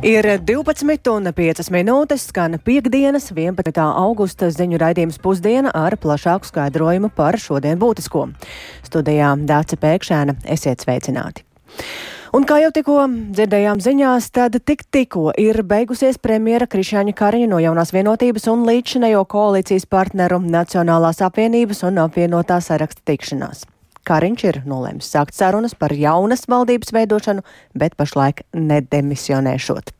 Ir 12 un 5 minūtes, skan piekdienas, 11. augusta ziņu raidījums pusdiena ar plašāku skaidrojumu par šodien būtisko. Studijā Dāca Pēkšēna, esiet sveicināti! Un kā jau tikko dzirdējām ziņās, tad tik tikko ir beigusies premjera Krišāņa Kariņa no jaunās vienotības un līdzšinējo koalīcijas partneru Nacionālās apvienības un apvienotā saraksta tikšanās. Kariņš ir nolēmis sākt sarunas par jaunas valdības veidošanu, bet pašlaik nedemisionēšot.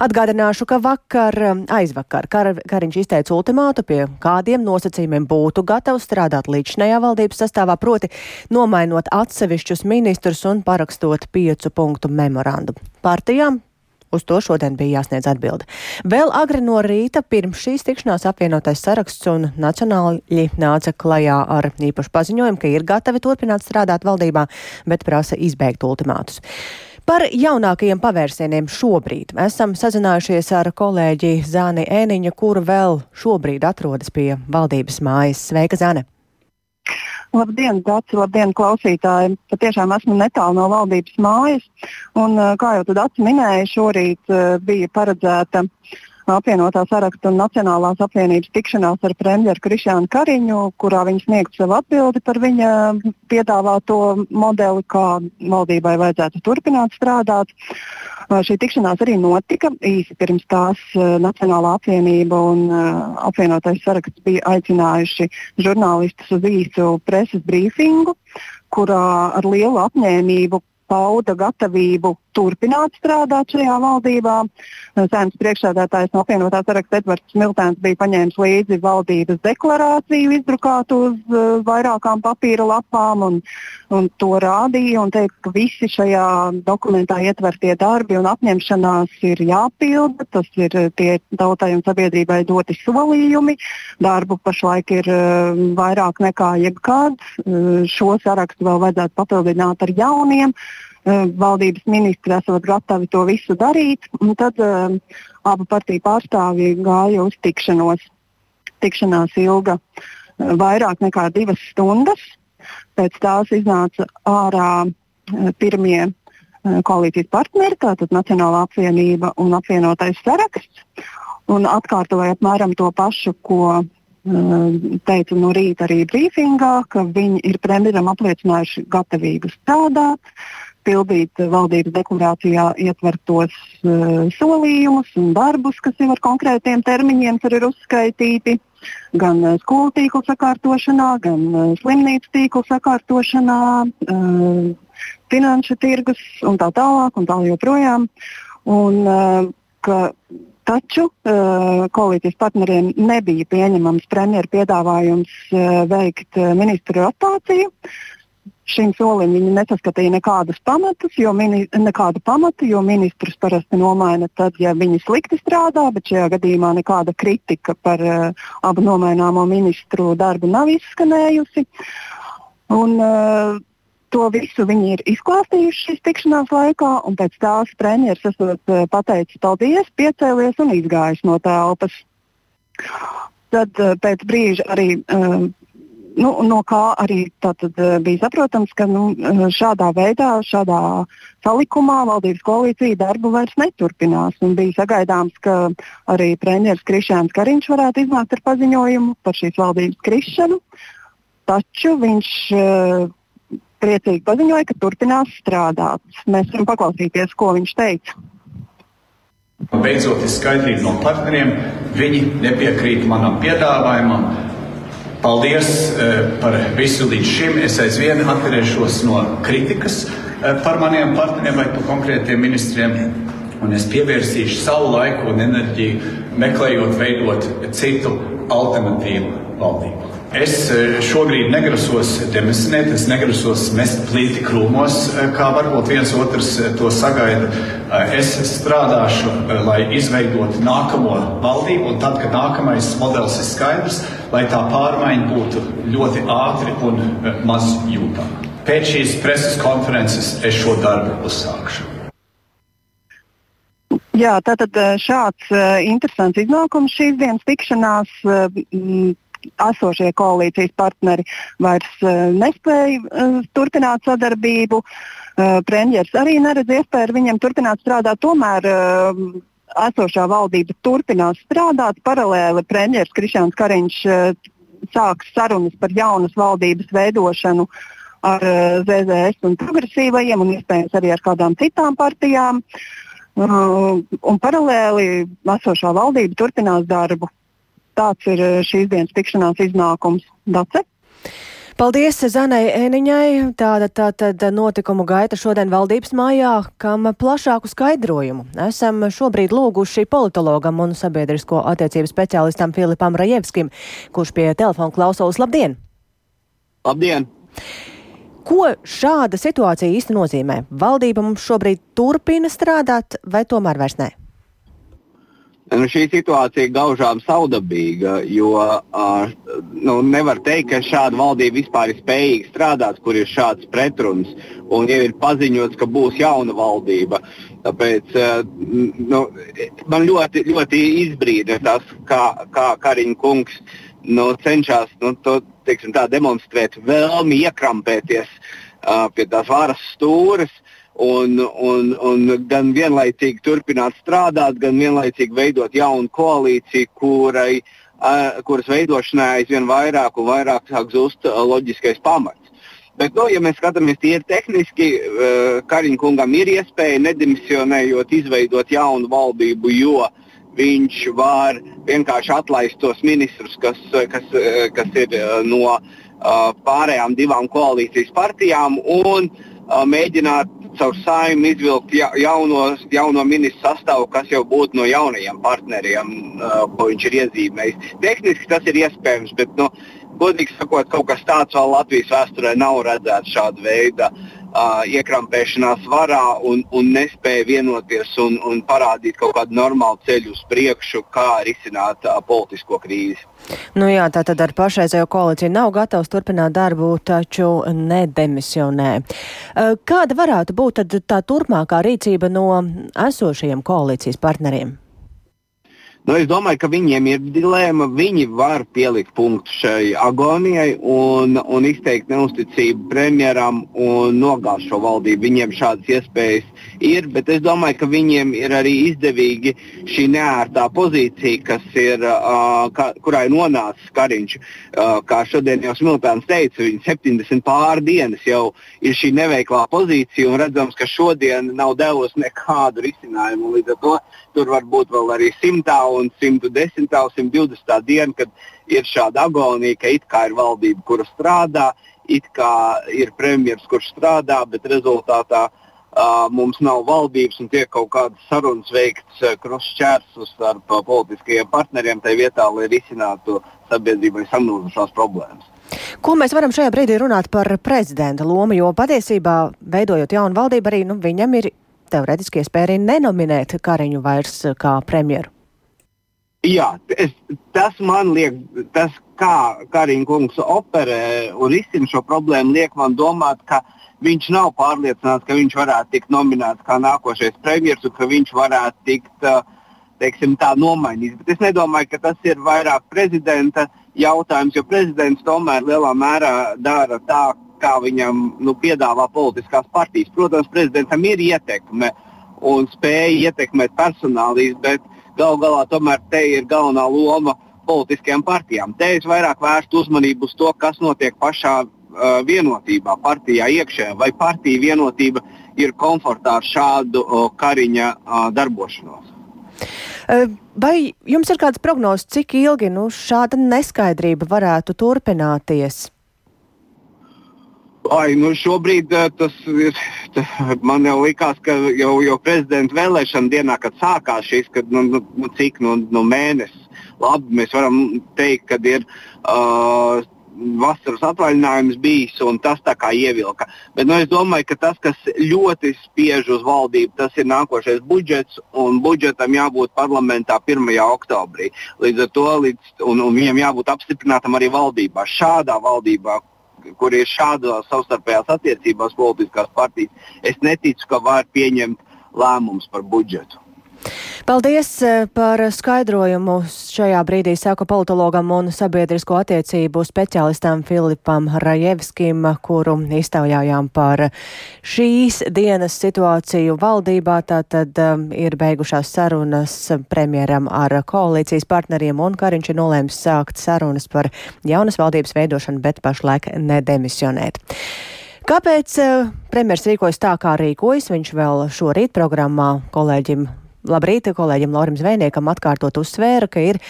Atgādināšu, ka vakar, aizvakar Kar, Kariņš izteica ultimātu, pie kādiem nosacījumiem būtu gatavs strādāt līdzinējā valdības sastāvā, proti nomainot atsevišķus ministrus un parakstot piecu punktu memorandu. Partijām Uz to šodien bija jāsniedz atbilde. Vēl agri no rīta pirms šīs tikšanās apvienotais saraksts un nacionāļi nāca klajā ar īpašu paziņojumu, ka ir gatavi turpināt strādāt valdībā, bet prasa izbeigt ultimātus. Par jaunākajiem pavērsieniem šobrīd esam sazinājušies ar kolēģi Zāni Ēniņu, kura vēl šobrīd atrodas pie valdības mājas. Sveika, Zāne! Labdien, Dārts, labdien, klausītāji! Patiešām esmu netālu no valdības mājas. Un, eh, kā jau Dārts minēja, šorīt uh, bija paredzēta apvienotā saraksta un Nacionālās apvienības tikšanās ar premjeru Krišānu Kariņu, kurā viņš sniegtu savu atbildi par viņa piedāvāto modeli, kā valdībai vajadzētu turpināt strādāt. Šī tikšanās arī notika īsi pirms tās Nacionālā apvienība un apvienotais saraksts bija aicinājuši žurnālistus uz īsu preses brīfingu, kurā ar lielu apņēmību pauda gatavību turpināt strādāt šajā valdībā. Sēmas priekšsēdētājs no apvienotā saraksta Edvards Smiltēns bija paņēmis līdzi valdības deklarāciju, izdrukātu uz uh, vairākām papīra lapām, un, un to rādīja un teica, ka visi šajā dokumentā ietvertie darbi un apņemšanās ir jāpilda. Tas ir tie tautai un sabiedrībai doti solījumi. Darbu pašlaik ir uh, vairāk nekā jebkad. Uh, šo sarakstu vēl vajadzētu papildināt ar jauniem. Uh, Eh, valdības ministri esat gatavi to visu darīt. Tad uh, abu partiju pārstāvji gāja uz tikšanos. Tikšanās ilga uh, vairāk nekā divas stundas. Pēc tās iznāca ārā uh, pirmie uh, koalīcijas partneri, tātad Nacionālā apvienība un apvienotais saraksts. Un atkārtoja apmēram to pašu, ko teica no rīta arī brīfingā, ka viņi ir premjeram apliecinājuši gatavību strādāt, pildīt valdības deklarācijā ietvertos uh, solījumus un darbus, kas jau ar konkrētiem termiņiem ir uzskaitīti. Gan uh, skolu tīkla sakārtošanā, gan uh, slimnīcu tīkla sakārtošanā, uh, finanšu tirgus un tā tālāk un tā joprojām. Un, uh, ka, taču uh, koalīcijas partneriem nebija pieņemams premjeras piedāvājums uh, veikt uh, ministru rotāciju. Uh, šim solim viņi nesaskatīja nekādus pamatus, jo, mini, nekādu pamatu, jo ministrus parasti nomaina tad, ja viņi slikti strādā, bet šajā gadījumā nekāda kritika par uh, abu nomaināmo ministru darbu nav izskanējusi. Un, uh, To visu viņi ir izklāstījuši šīs tikšanās laikā, un pēc tās premjerministrs esot uh, pateicis paldies, piecēlies un izgājis no telpas. Tad uh, pēc brīža arī uh, nu, no kā arī tātad, eh, bija saprotams, ka nu, eh, šādā veidā, šādā salikumā valdības koalīcija darbu vairs neturpinās. Bija sagaidāms, ka arī premjerministrs Krišāns Kariņš varētu iznākt ar paziņojumu par šīs valdības krišanu, taču viņš uh, priecīgi paziņoja, ka turpinās strādāt. Mēs varam paklausīties, ko viņš teica. Beidzot, ir skaidrība no partneriem. Viņi nepiekrīt manam piedāvājumam Paldies eh, par visu līdz šim. Es aizvien atturēšos no kritikas eh, par maniem partneriem vai par konkrētiem ministriem. Un es pievērsīšu savu laiku un enerģiju, meklējot, veidot citu alternatīvu valdību. Es eh, šobrīd negrasos demisinēt, es negrasos mest plīti krūmos, kā varbūt viens otrs to sagaida. Es strādāšu, lai izveidotu nākamo valdību, un tad, kad nākamais modelis ir skaidrs, lai tā pārmaiņa būtu ļoti ātri un maz jūtama. Pēc šīs preses konferences es šo darbu uzsākšu. Jā, tātad šāds uh, interesants iznākums šīs dienas tikšanās. Uh, esošie koalīcijas partneri vairs uh, nespēja uh, turpināt sadarbību. uh, premjeras arī neredz iespēju ar viņiem turpināt strādāt. Tomēr esošā valdība turpinās strādāt. Paralēli premjerministrs Krišāns Kariņš sāks sarunas par jaunas valdības veidošanu ar ZZS un progresīvajiem un iespējams arī ar kādām citām partijām. Un paralēli esošā valdība turpinās darbu. Tāds ir šīs dienas tikšanās iznākums. Dace? Paldies Zanai Ēniņai. Tāda tātad notikumu gaita šodien valdības mājā, kam plašāku skaidrojumu esam šobrīd lūguši politologam un sabiedrisko attiecību speciālistam Filipam Rajevskim, kurš pie telefona klausos. Labdien! Labdien! Ko šāda situācija īsti nozīmē? Valdība mums šobrīd turpina strādāt vai tomēr vairs ne? Nu, šī situācija gaužām saudabīga, jo uh, nu, nevar teikt, ka šāda valdība vispār ir spējīga strādāt, kur ir šāds pretruns. Un jau ir paziņots, ka būs jauna valdība. Tāpēc uh, nu, man ļoti, ļoti izbrīna tas, kā, kā Kariņš kungs nu, cenšas nu, to, teiksim, tā, demonstrēt vēlmi iekrampēties uh, pie tās varas stūres. Uh, un, un, un gan vienlaicīgi turpināt strādāt, gan vienlaicīgi veidot jaunu koalīciju, kurai, uh, kuras veidošanai aizvien vairāk un vairāk sāk zust uh, loģiskais pamats. Bet, nu, ja mēs skatāmies tīri tehniski, uh, Kariņkungam ir iespēja nedimisionējot izveidot jaunu valdību, jo viņš var vienkārši atlaist tos ministrus, kas, kas, kas ir no uh, pārējām divām koalīcijas partijām, un uh, mēģināt caur saimnu izvilkt ja, jauno, jauno ministru sastāvu, kas jau būtu no jaunajiem partneriem, uh, ko viņš ir iezīmējis. Tehniski tas ir iespējams, bet, nu, godīgi sakot, kaut kas tāds vēl Latvijas vēsturē nav redzēts šāda veida uh, iekrampēšanās varā un, un nespēja vienoties un, un parādīt kaut kādu normālu ceļu uz priekšu, kā risināt uh, politisko krīzi. Nu jā, tā tad ar pašreizējo koalīciju nav gatavs turpināt darbu, taču nedemisionē. Kāda varētu būt tā turpmākā rīcība no esošajiem koalīcijas partneriem? Nu, es domāju, ka viņiem ir dilemma. Viņi var pielikt punktu šai agonijai un, un izteikt neusticību premjeram un nogāzt šo valdību. Viņiem šādas iespējas ir, bet es domāju, ka viņiem ir arī izdevīgi šī neērtā pozīcija, ir, uh, kā, kurā ir nonācis Kariņš. Uh, kā šodien jau Smiltēns teica, viņa 70 pār dienas jau ir šī neveiklā pozīcija un redzams, ka šodien nav devusi nekādu risinājumu. Līdz ar to tur var būt vēl arī simtā un 110. un 120. diena, kad ir šāda agonija, ka it kā ir valdība, kura strādā, it kā ir premjerministrs, kurš strādā, bet rezultātā uh, mums nav valdības un tiek kaut kādas sarunas veikts uh, krustšķērsus ar uh, politiskajiem partneriem, tai vietā, lai risinātu sabiedrībai samilzušās problēmas. Ko mēs varam šajā brīdī runāt par prezidenta lomu, jo patiesībā, veidojot jaunu valdību, arī nu, viņam ir teoretiski iespēja arī nenominēt Kariņu vairs kā premjeru. Jā, es, tas man liek, tas, kā Kariņš kungs operē un risina šo problēmu, liek man domāt, ka viņš nav pārliecināts, ka viņš varētu tikt nominēts kā nākošais premjerministrs un ka viņš varētu tikt teiksim, tā, nomainīts. Bet es nedomāju, ka tas ir vairāk prezidenta jautājums, jo prezidents tomēr lielā mērā dara tā, kā viņam nu, piedāvā politiskās partijas. Protams, prezidentam ir ietekme un spēja ietekmēt personālīs, bet gal galā tomēr te ir galvenā loma politiskajām partijām. Te es vairāk vērstu uzmanību uz to, kas notiek pašā uh, vienotībā, partijā iekšējā, vai partija vienotība ir komfortā ar šādu uh, kariņa uh, darbošanos. Vai jums ir kāds prognozes, cik ilgi nu, šāda neskaidrība varētu turpināties? Ai, nu šobrīd tas ir. Man jau likās, ka jau, jau prezidenta vēlēšana dienā, kad sākās šīs, kad nu, nu, nu cik nu, nu mēnesis, labi, mēs varam teikt, ka ir uh, vasaras atvaļinājums bijis un tas tā kā ievilka. Bet nu, es domāju, ka tas, kas ļoti spiež uz valdību, tas ir nākošais budžets, un budžetam jābūt parlamentā 1. oktobrī. Līdz ar to līdz, un, un viņam jābūt apstiprinātam arī valdībā. Šādā valdībā, kur ir šādas savstarpējās attiecībās politiskās partijas, es neticu, ka var pieņemt lēmumus par budžetu. Paldies eh, par skaidrojumu. Šajā brīdī sāku politologam un sabiedrisko attiecību speciālistam Filipam Rajevskim, kuru iztaujājām par šīs dienas situāciju valdībā. Tātad um, ir beigušās sarunas premjeram ar koalīcijas partneriem un Kariņš ir nolēms sākt sarunas par jaunas valdības veidošanu, bet pašlaik nedemisionēt. Kāpēc uh, premjeras rīkojas tā, kā rīkojas? Viņš vēl šorīt programmā kolēģim Labrīt, kolēģim Lorim Zvejniekam atkārtot uzsvēra, ka ir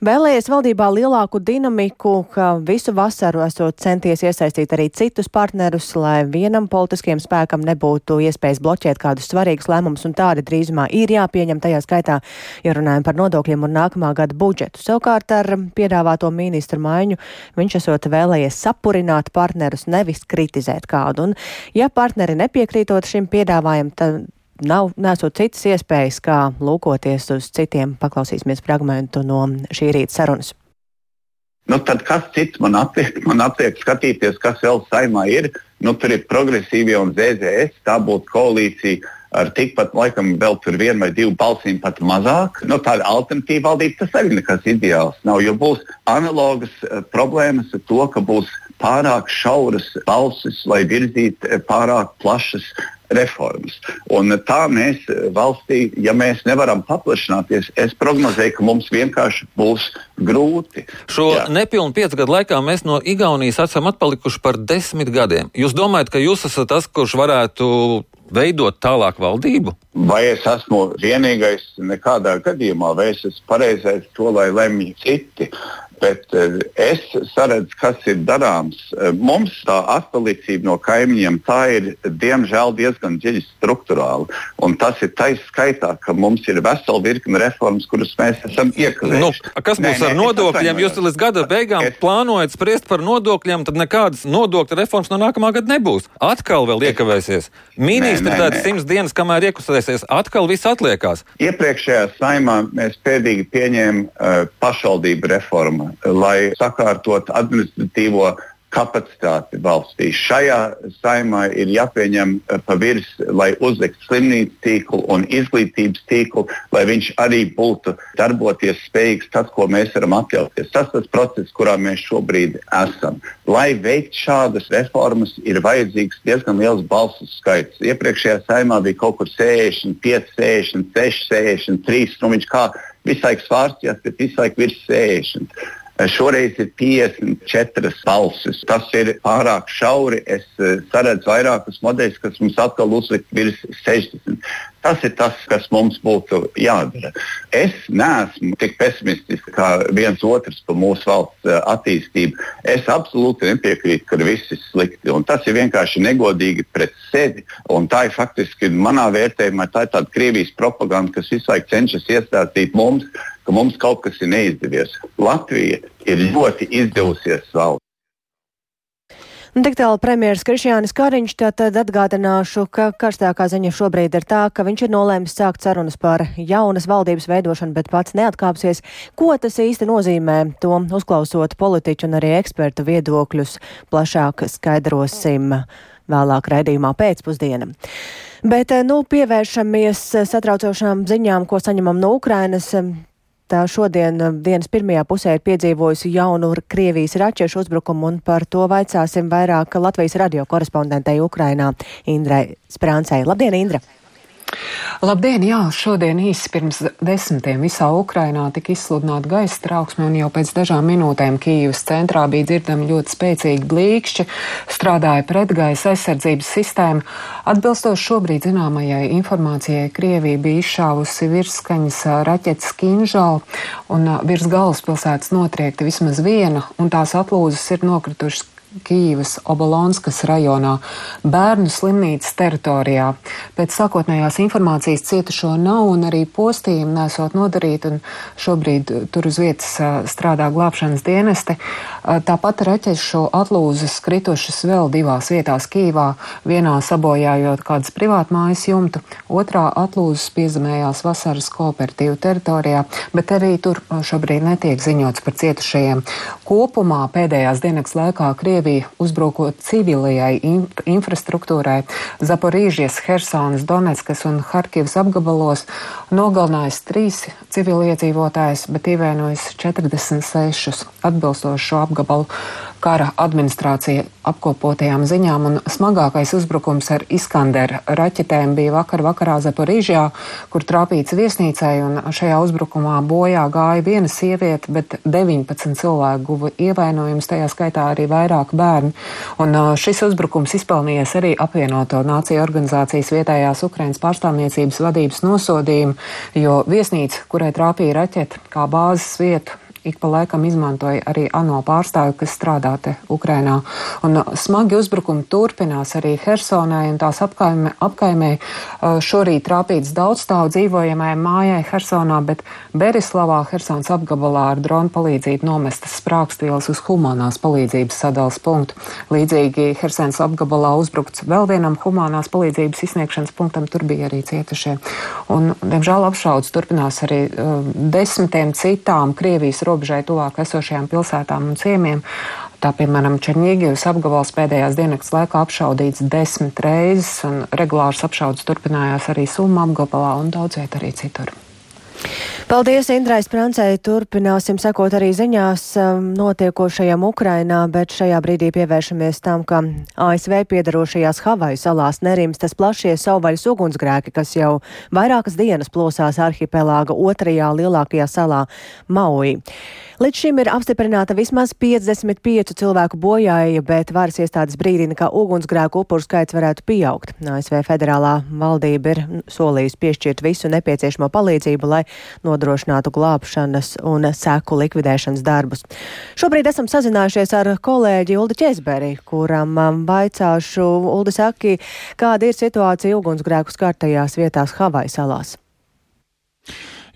Vēlējies valdībā lielāku dinamiku, ka visu vasaru esot centies iesaistīt arī citus partnerus, lai vienam politiskiem spēkam nebūtu iespējas bloķēt kādus svarīgus lēmumus, un tādi drīzumā ir jāpieņem tajā skaitā, ja runājam par nodokļiem un nākamā gada budžetu. Savukārt ar piedāvāto ministru maiņu viņš esot vēlējies sapurināt partnerus, nevis kritizēt kādu. Un, ja partneri nepiekrītot šim piedāvājumam, tad nav nesot citas iespējas, kā lūkoties uz citiem. Paklausīsimies fragmentu no šī rīta sarunas. Nu, tad kas cits man atliek, man atliek skatīties, kas vēl saimā ir? Nu, tur ir progresīvie un ZZS, tā būtu koalīcija ar tikpat, laikam, vēl tur vienu vai divu balsīm pat mazāk. Nu, tāda alternatīva valdība tas arī nekas ideāls nav, jo būs analogas uh, problēmas ar to, ka būs pārāk šauras balsis, lai virzītu uh, pārāk plašas reformas. Un tā mēs valstī, ja mēs nevaram paplašināties, es prognozēju, ka mums vienkārši būs grūti. Šo Jā. nepilnu piecu gadu laikā mēs no Igaunijas esam atpalikuši par desmit gadiem. Jūs domājat, ka jūs esat tas, kurš varētu veidot tālāk valdību? Vai es esmu vienīgais nekādā gadījumā, vai es esmu pareizais to, lai lemj citi? Bet eh, es saredzu, kas ir darāms. Eh, mums tā atpalicība no kaimiņiem tā ir diemžēl diezgan dziļi struktūrāla. Un tas ir taisa skaitā, ka mums ir vesela virkne reformas, kuras mēs esam iekavējuši. Nu, kas būs nē, ar nē, nodokļiem? Jūs līdz gada beigām es... plānojat spriest par nodokļiem, tad nekādas nodokļu reformas no nākamā gada nebūs. Atkal vēl iekavēsies. Ministri tādas simts dienas, kamēr iekustēsies, atkal viss atliekās. Iepriekšējā saimā mēs pēdīgi pieņēmām uh, pašvaldību reformu lai sakārtot administratīvo kapacitāti valstī. Šajā saimā ir jāpieņem eh, pa virs, lai uzlikt slimnīcu tīklu un izglītības tīklu, lai viņš arī būtu darboties spējīgs tas, ko mēs varam atļauties. Tas ir tas process, kurā mēs šobrīd esam. Lai veikt šādas reformas, ir vajadzīgs diezgan liels balsu skaits. Iepriekšējā saimā bija kaut kur 65, 66, 63. Nu, viņš kā visu laiku svārstījās, bet visu laiku virs 60. Šoreiz ir 54 balsis. Tas ir pārāk šauri. Es eh, saredzu vairākus modeļus, kas mums atkal uzlikt virs 60. Tas ir tas, kas mums būtu jādara. Es neesmu tik pesimistisks kā viens otrs par mūsu valsts eh, attīstību. Es absolūti nepiekrītu, ka viss ir slikti. Tas ir vienkārši negodīgi pret sevi. Tā ir faktiski manā vērtējumā tā ir tāda Krievijas propaganda, kas visu laiku cenšas iestāstīt mums, ka mums kaut kas ir neizdevies. Latvija ir ļoti izdevusies valsts. Un tik tālu premjeras Krišjānis Kariņš, tad atgādināšu, ka karstākā ziņa šobrīd ir tā, ka viņš ir nolēmis sākt sarunas par jaunas valdības veidošanu, bet pats neatkāpsies. Ko tas īsti nozīmē, to uzklausot politiķu un arī ekspertu viedokļus, plašāk skaidrosim vēlāk raidījumā pēcpusdienam. Bet, nu, pievēršamies satraucošām ziņām, ko saņemam no Ukrainas. Tā šodien um, dienas pirmajā pusē ir piedzīvojusi jaunu Krievijas raķešu uzbrukumu, un par to vaicāsim vairāk Latvijas radio korespondentei Ukrainā Indrai Sprāncei. Labdien, Indra! Labdien! Jā, šodien īsi pirms desmitiem visā Ukrainā tika izsludināta gaisa trauksme, un jau pēc dažām minūtēm Kīivas centrā bija dzirdami ļoti spēcīgi blīkšķi, strādāja pretgaisa aizsardzības sistēma. Atbilstoši šobrīd zināmajai informācijai, Krievija bija izšāvusi virskaņas raķetes Kinžālu, un virs galvaspilsētas notriekta vismaz viena, un tās atlūzas ir nokritušas Kīivas Obolonskas rajonā bērnu slimnīcas teritorijā. Pēc sākotnējās informācijas cietušo nav un arī postījumi nesot nodarīti, un šobrīd tur uz vietas strādā glābšanas dienesti. Tāpat raķešu atlūzas kritušas vēl divās vietās Kīvā, vienā sabojājot kādas privātmājas jumtu, otrā atlūzas piezemējās vasaras kooperatīvu teritorijā, bet arī tur šobrīd netiek ziņots par cietušajiem. Kopumā pēdējās dienas laikā Krievija Krievija uzbrukot civilajai inf infrastruktūrai Zaporīžies, Hersonas, Donetskas un Harkivas apgabalos, nogalinājis trīs civiliedzīvotājus, bet ievainojis 46 atbilstoši šo apgabalu kara administrācija apkopotajām ziņām, un smagākais uzbrukums ar Iskander raķetēm bija vakar vakarā Zaporīžjā, kur trāpīts viesnīcai, un šajā uzbrukumā bojā gāja viena sieviete, bet 19 cilvēku guva ievainojumus, tajā skaitā arī vairāk bērni. Un šis uzbrukums izpelnījies arī apvienoto nāciju organizācijas vietējās Ukrainas pārstāvniecības vadības nosodījumu, jo viesnīca, kurai trāpīja raķete kā bāzes vietu, ik pa laikam izmantoja arī ANO pārstāvi, kas strādā te Ukrainā. Un uh, smagi uzbrukumi turpinās arī Hersonai un tās apkaimē. apkaimē. Uh, šorīt trāpīts daudzstāvu dzīvojamajai mājai Hersonā, bet Berislavā Hersons apgabalā ar dronu palīdzību nomestas sprākstvielas uz humanās palīdzības sadalas punktu. Līdzīgi Hersons apgabalā uzbrukts vēl vienam humanās palīdzības izsniegšanas punktam, tur bija arī cietušie. Un, diemžēl apšaudas turpinās arī uh, desmitiem citām Krievijas robežai tuvāk esošajām pilsētām un ciemiem. Tā, piemēram, Černīgijas apgabals pēdējās dienas laikā apšaudīts desmit reizes, un regulārs apšaudas turpinājās arī Summa apgabalā un daudz viet arī citur. Paldies, Indrai Sprancei. Turpināsim sekot arī ziņās um, notiekošajam Ukrainā, bet šajā brīdī pievēršamies tam, ka ASV piedarošajās Havaju salās nerimstas plašie savvaļas ugunsgrēki, kas jau vairākas dienas plosās arhipelāga otrajā lielākajā salā Maui. Līdz šim ir apstiprināta vismaz 55 cilvēku bojāja, bet varas iestādes brīdina, ka ugunsgrēku upuru skaits varētu pieaugt. ASV federālā valdība ir solījusi piešķirt visu nepieciešamo palīdzību, lai nodrošinātu glābšanas un seku likvidēšanas darbus. Šobrīd esam sazinājušies ar kolēģi Uldi Česberi, kuram um, vaicāšu, Uldi saki, kāda ir situācija ugunsgrēku skartajās vietās Havai salās.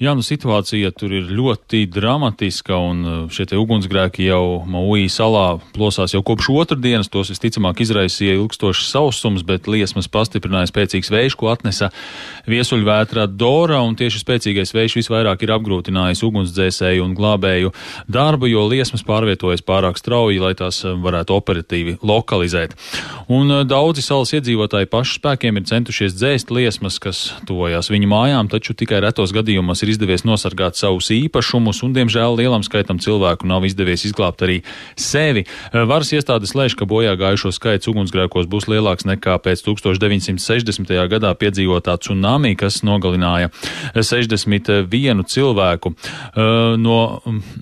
Jā, nu situācija tur ir ļoti dramatiska, un uh, šie ugunsgrēki jau Maui salā plosās jau kopš otrdienas. Tos visticamāk izraisīja ilgstošs sausums, bet liesmas pastiprināja spēcīgs vējš, ko atnesa viesuļvētrā Dora, un tieši spēcīgais vējš visvairāk ir apgrūtinājis ugunsdzēsēju un glābēju darbu, jo liesmas pārvietojas pārāk strauji, lai tās uh, varētu operatīvi lokalizēt. Un uh, daudzi salas iedzīvotāji pašu spēkiem ir centušies dzēst liesmas, kas tuvojās viņu mājām, taču tikai retos gadījumos ir izdevies nosargāt savus īpašumus, un, diemžēl, lielam skaitam cilvēku nav izdevies izglābt arī sevi. Varas iestādes lēš, ka bojā gājušo skaits ugunsgrēkos būs lielāks nekā pēc 1960. gadā piedzīvotā tsunami, kas nogalināja 61 cilvēku. No,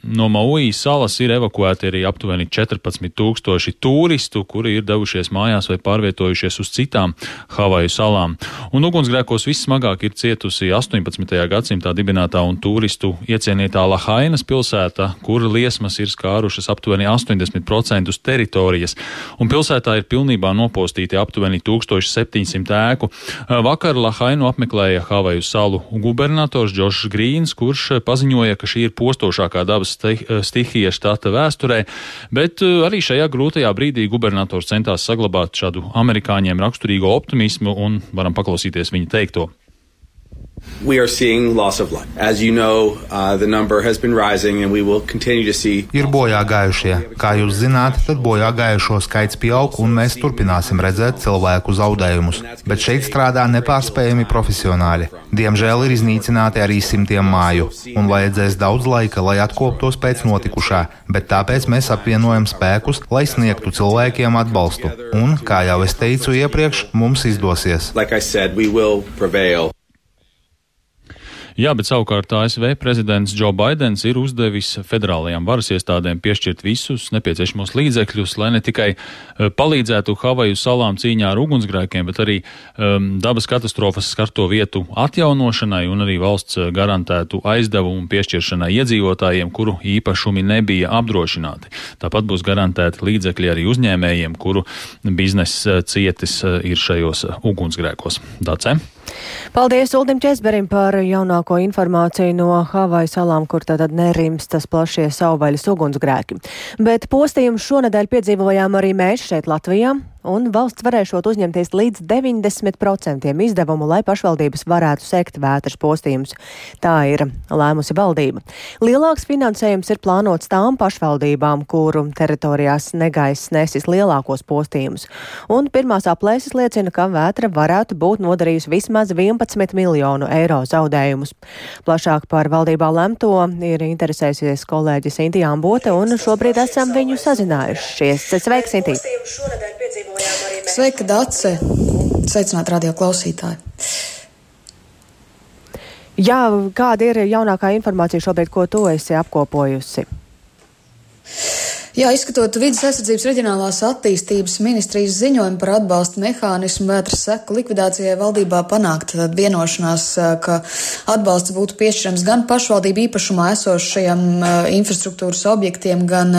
no Maui salas ir evakuēti arī aptuveni 14 tūkstoši turistu, kuri ir devušies mājās vai pārvietojušies uz citām Havaju salām. Un ugunsgrēkos vissmagāk ir cietusi 18. gadsimtā dibināta dibinātā un turistu iecienītā Lahainas pilsēta, kur liesmas ir skārušas aptuveni 80% teritorijas, un pilsētā ir pilnībā nopostīti aptuveni 1700 ēku. Vakar Lahainu apmeklēja Havaju salu gubernators Džošs Grīns, kurš paziņoja, ka šī ir postošākā dabas stihija štata vēsturē, bet arī šajā grūtajā brīdī gubernators centās saglabāt šādu amerikāņiem raksturīgo optimismu un varam paklausīties viņa teikto. We are seeing loss of life. As you know, uh, the number has been rising and we will continue to see. Ir bojā gājušie. Kā jūs zināt, tad bojā gājušo skaits pieaug un mēs turpināsim redzēt cilvēku zaudējumus. Bet šeit strādā nepārspējami profesionāļi. Diemžēl ir iznīcināti arī simtiem māju un vajadzēs daudz laika, lai atkoptos pēc notikušā, bet tāpēc mēs apvienojam spēkus, lai sniegtu cilvēkiem atbalstu. Un, kā jau es teicu iepriekš, mums izdosies. Like said, Jā, bet savukārt ASV prezidents Džo Baidens ir uzdevis federālajām varas iestādēm piešķirt visus nepieciešamos līdzekļus, lai ne tikai uh, palīdzētu Havaju salām cīņā ar ugunsgrēkiem, bet arī um, dabas katastrofas skarto vietu atjaunošanai un arī valsts garantētu aizdevumu piešķiršanai iedzīvotājiem, kuru īpašumi nebija apdrošināti. Tāpat būs garantēti līdzekļi arī uzņēmējiem, kuru biznesa cietis uh, ir šajos ugunsgrēkos. Dacē? Paldies Uldim Česberim par jaunāko informāciju no Havaju salām, kur tātad nerimstas plašie savvaļas ugunsgrēki. Bet postījumu šonadēļ piedzīvojām arī mēs šeit Latvijā. Un valsts varēšot uzņemties līdz 90% izdevumu, lai pašvaldības varētu sekt vētras postījumus. Tā ir lēmusi valdība. Lielāks finansējums ir plānots tām pašvaldībām, kuru teritorijās negaiss nesis lielākos postījumus, un pirmās aplēses liecina, ka vētra varētu būt nodarījusi vismaz 11 miljonu eiro zaudējumus. Plašāk par valdībā lemto ir interesējusies kolēģis Intijā Ambote, un šobrīd esam viņu sazinājušies. Sveiks, Intī! Sveika, Dace! Sveicināt radio klausītāji! Jā, kāda ir jaunākā informācija šobrīd, ko tu esi apkopojusi? Jā, izskatot vidas aizsardzības reģionālās attīstības ministrijas ziņojumu par atbalsta mehānismu vētras seku likvidācijai valdībā panākt vienošanās, ka atbalsts būtu piešķirams gan pašvaldību īpašumā esošajiem infrastruktūras objektiem, gan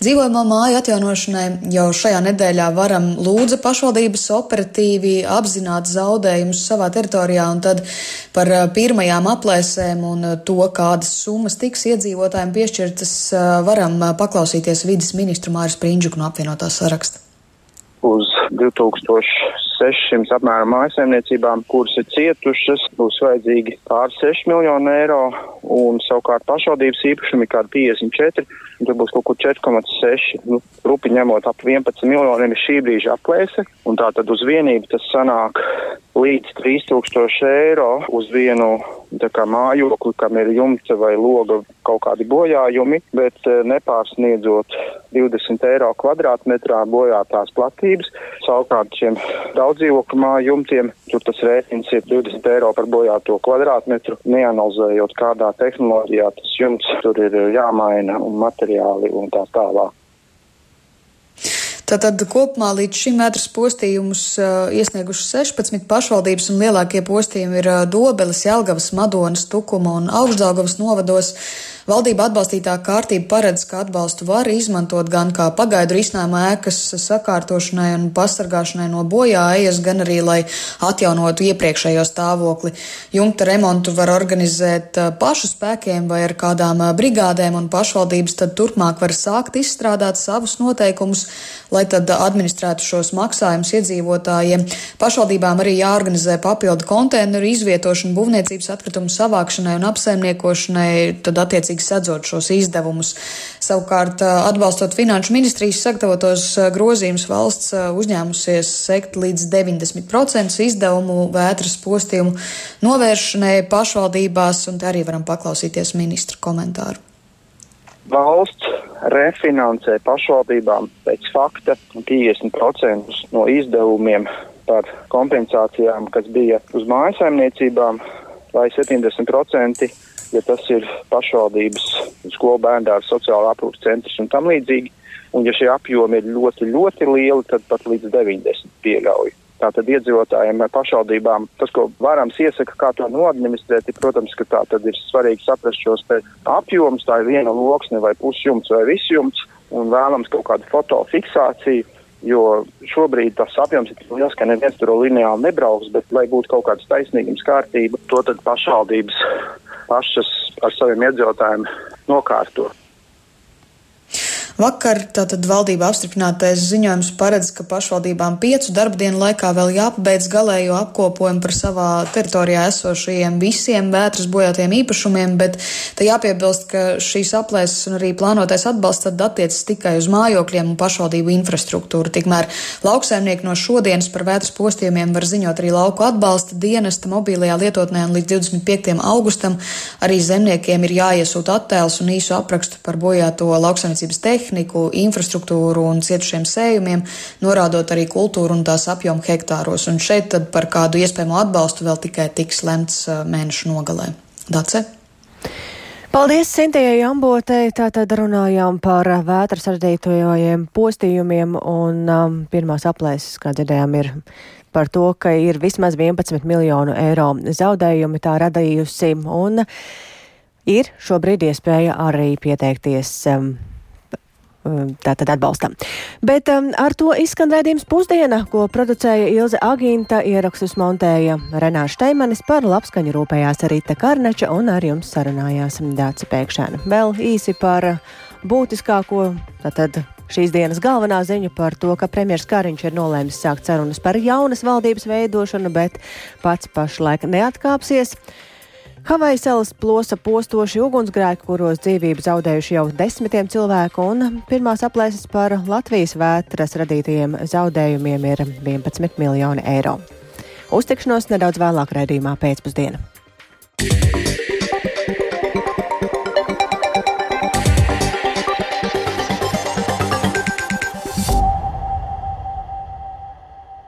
dzīvojamā māja atjaunošanai. Jau šajā nedēļā varam lūdza pašvaldības operatīvi apzināt zaudējumus savā teritorijā un tad par pirmajām aplēsēm un to, kādas summas tiks iedzīvotājiem piešķirtas, varam paklausīties vidas ministru Māris Prindžuku no apvienotā saraksta. Uz 2600 apmēram mājasēmniecībām, kuras ir cietušas, būs vajadzīgi pār 6 miljonu eiro, un savukārt pašvaldības īpašumi kādi 54, un tur būs kaut kur 4,6. Nu, rupi ņemot ap 11 miljoniem ir šī brīža aplēse, un tā tad uz vienību tas sanāk līdz 3000 eiro uz vienu kā mājokli, kam ir jumta vai loga kaut kādi bojājumi, bet eh, nepārsniedzot 20 eiro kvadrātmetrā bojātās platības. Savukārt šiem daudzdzīvokļu māju jumtiem tur tas rēķins ir 20 eiro par bojāto kvadrātmetru, neanalizējot kādā tehnoloģijā tas jumts tur ir jāmaina un materiāli un tā tālāk. Tātad kopumā līdz šim metras postījumus iesnieguši 16 pašvaldības un lielākie postījumi ir Dobeles, Jelgavas, Madonas, Tukuma un Augstdaugavas novados. Valdība atbalstītā kārtība paredz, ka atbalstu var izmantot gan kā pagaidu risinājumu ēkas sakārtošanai un pasargāšanai no bojā ejas, gan arī, lai atjaunotu iepriekšējo stāvokli. Jumta remontu var organizēt uh, pašu spēkiem vai ar kādām brigādēm, un pašvaldības tad turpmāk var sākt izstrādāt savus noteikumus, lai tad administrētu šos maksājumus iedzīvotājiem. Pašvaldībām arī jāorganizē papildu konteineru izvietošanu būvniecības atkritumu savākšanai un apsaimniekošanai, tad attiecīgi sedzot šos izdevumus. Savukārt, atbalstot finanšu ministrijas sagatavotos grozījumus, valsts uzņēmusies sekt līdz 90% izdevumu vētras postījumu novēršanai pašvaldībās, un te arī varam paklausīties ministra komentāru valsts refinansē pašvaldībām pēc fakta 50% no izdevumiem par kompensācijām, kas bija uz mājasaimniecībām, vai 70%, ja tas ir pašvaldības skolu bērndārs, sociāla aprūpas centrs un tam līdzīgi. Un ja šie apjomi ir ļoti, ļoti lieli, tad pat līdz 90 pieļauju. Tātad iedzīvotājiem pašvaldībām tas, ko varams iesaka, kā to noadministrēt, ir, protams, ka tā tad ir svarīgi saprast šos apjomus, tā ir viena loksne vai pusjumts vai visjumts, un vēlams kaut kādu fotofiksāciju, jo šobrīd tas apjoms ir liels, ka neviens tur lineāli nebrauks, bet, lai būtu kaut kādas taisnīgums kārtība, to tad pašvaldības pašas ar saviem iedzīvotājiem nokārto. Vakar tātad valdība apstiprinātais ziņojums paredz, ka pašvaldībām piecu darba dienu laikā vēl jāpabeidz galējo apkopojumu par savā teritorijā esošajiem visiem vētras bojātiem īpašumiem, bet te jāpiebilst, ka šīs aplēses un arī plānotais atbalsts tad attiecas tikai uz mājokļiem un pašvaldību infrastruktūru. Tikmēr lauksaimnieki no šodienas par vētras postījumiem var ziņot arī lauku atbalsta dienesta mobilajā lietotnē un līdz 25. augustam arī zemniekiem ir jāiesūta attēls un īsu aprakstu par bojāto lauksaimniecības tehniku tehniku, infrastruktūru un cietušiem sējumiem, norādot arī kultūru un tās apjomu hektāros. Un šeit tad par kādu iespējamo atbalstu vēl tikai tiks lemts mēnešu nogalē. Dace? Paldies Sintējai Ambotei. Tātad runājām par vētras radītojiem postījumiem un um, pirmās aplēses, kā dzirdējām, ir par to, ka ir vismaz 11 miljonu eiro zaudējumi tā radījusi un ir šobrīd iespēja arī pieteikties. Um, tātad atbalstam. Bet um, ar to izskan redzījums pusdiena, ko producēja Ilze Agīnta, ierakstus montēja Renāša Steimanis par labskaņu rūpējās Rīta Karneča un ar jums sarunājās Dāca Pēkšēna. Vēl īsi par būtiskāko, tātad Šīs dienas galvenā ziņa par to, ka premjerministrs Kariņš ir nolēmis sākt sarunas par jaunas valdības veidošanu, bet pats pašlaik neatkāpsies. Havajas salas plosa postoši ugunsgrēki, kuros dzīvību zaudējuši jau desmitiem cilvēku, un pirmās aplēses par Latvijas vētras radītajiem zaudējumiem ir 11 miljoni eiro. Uztikšanos nedaudz vēlāk raidījumā pēcpusdienā.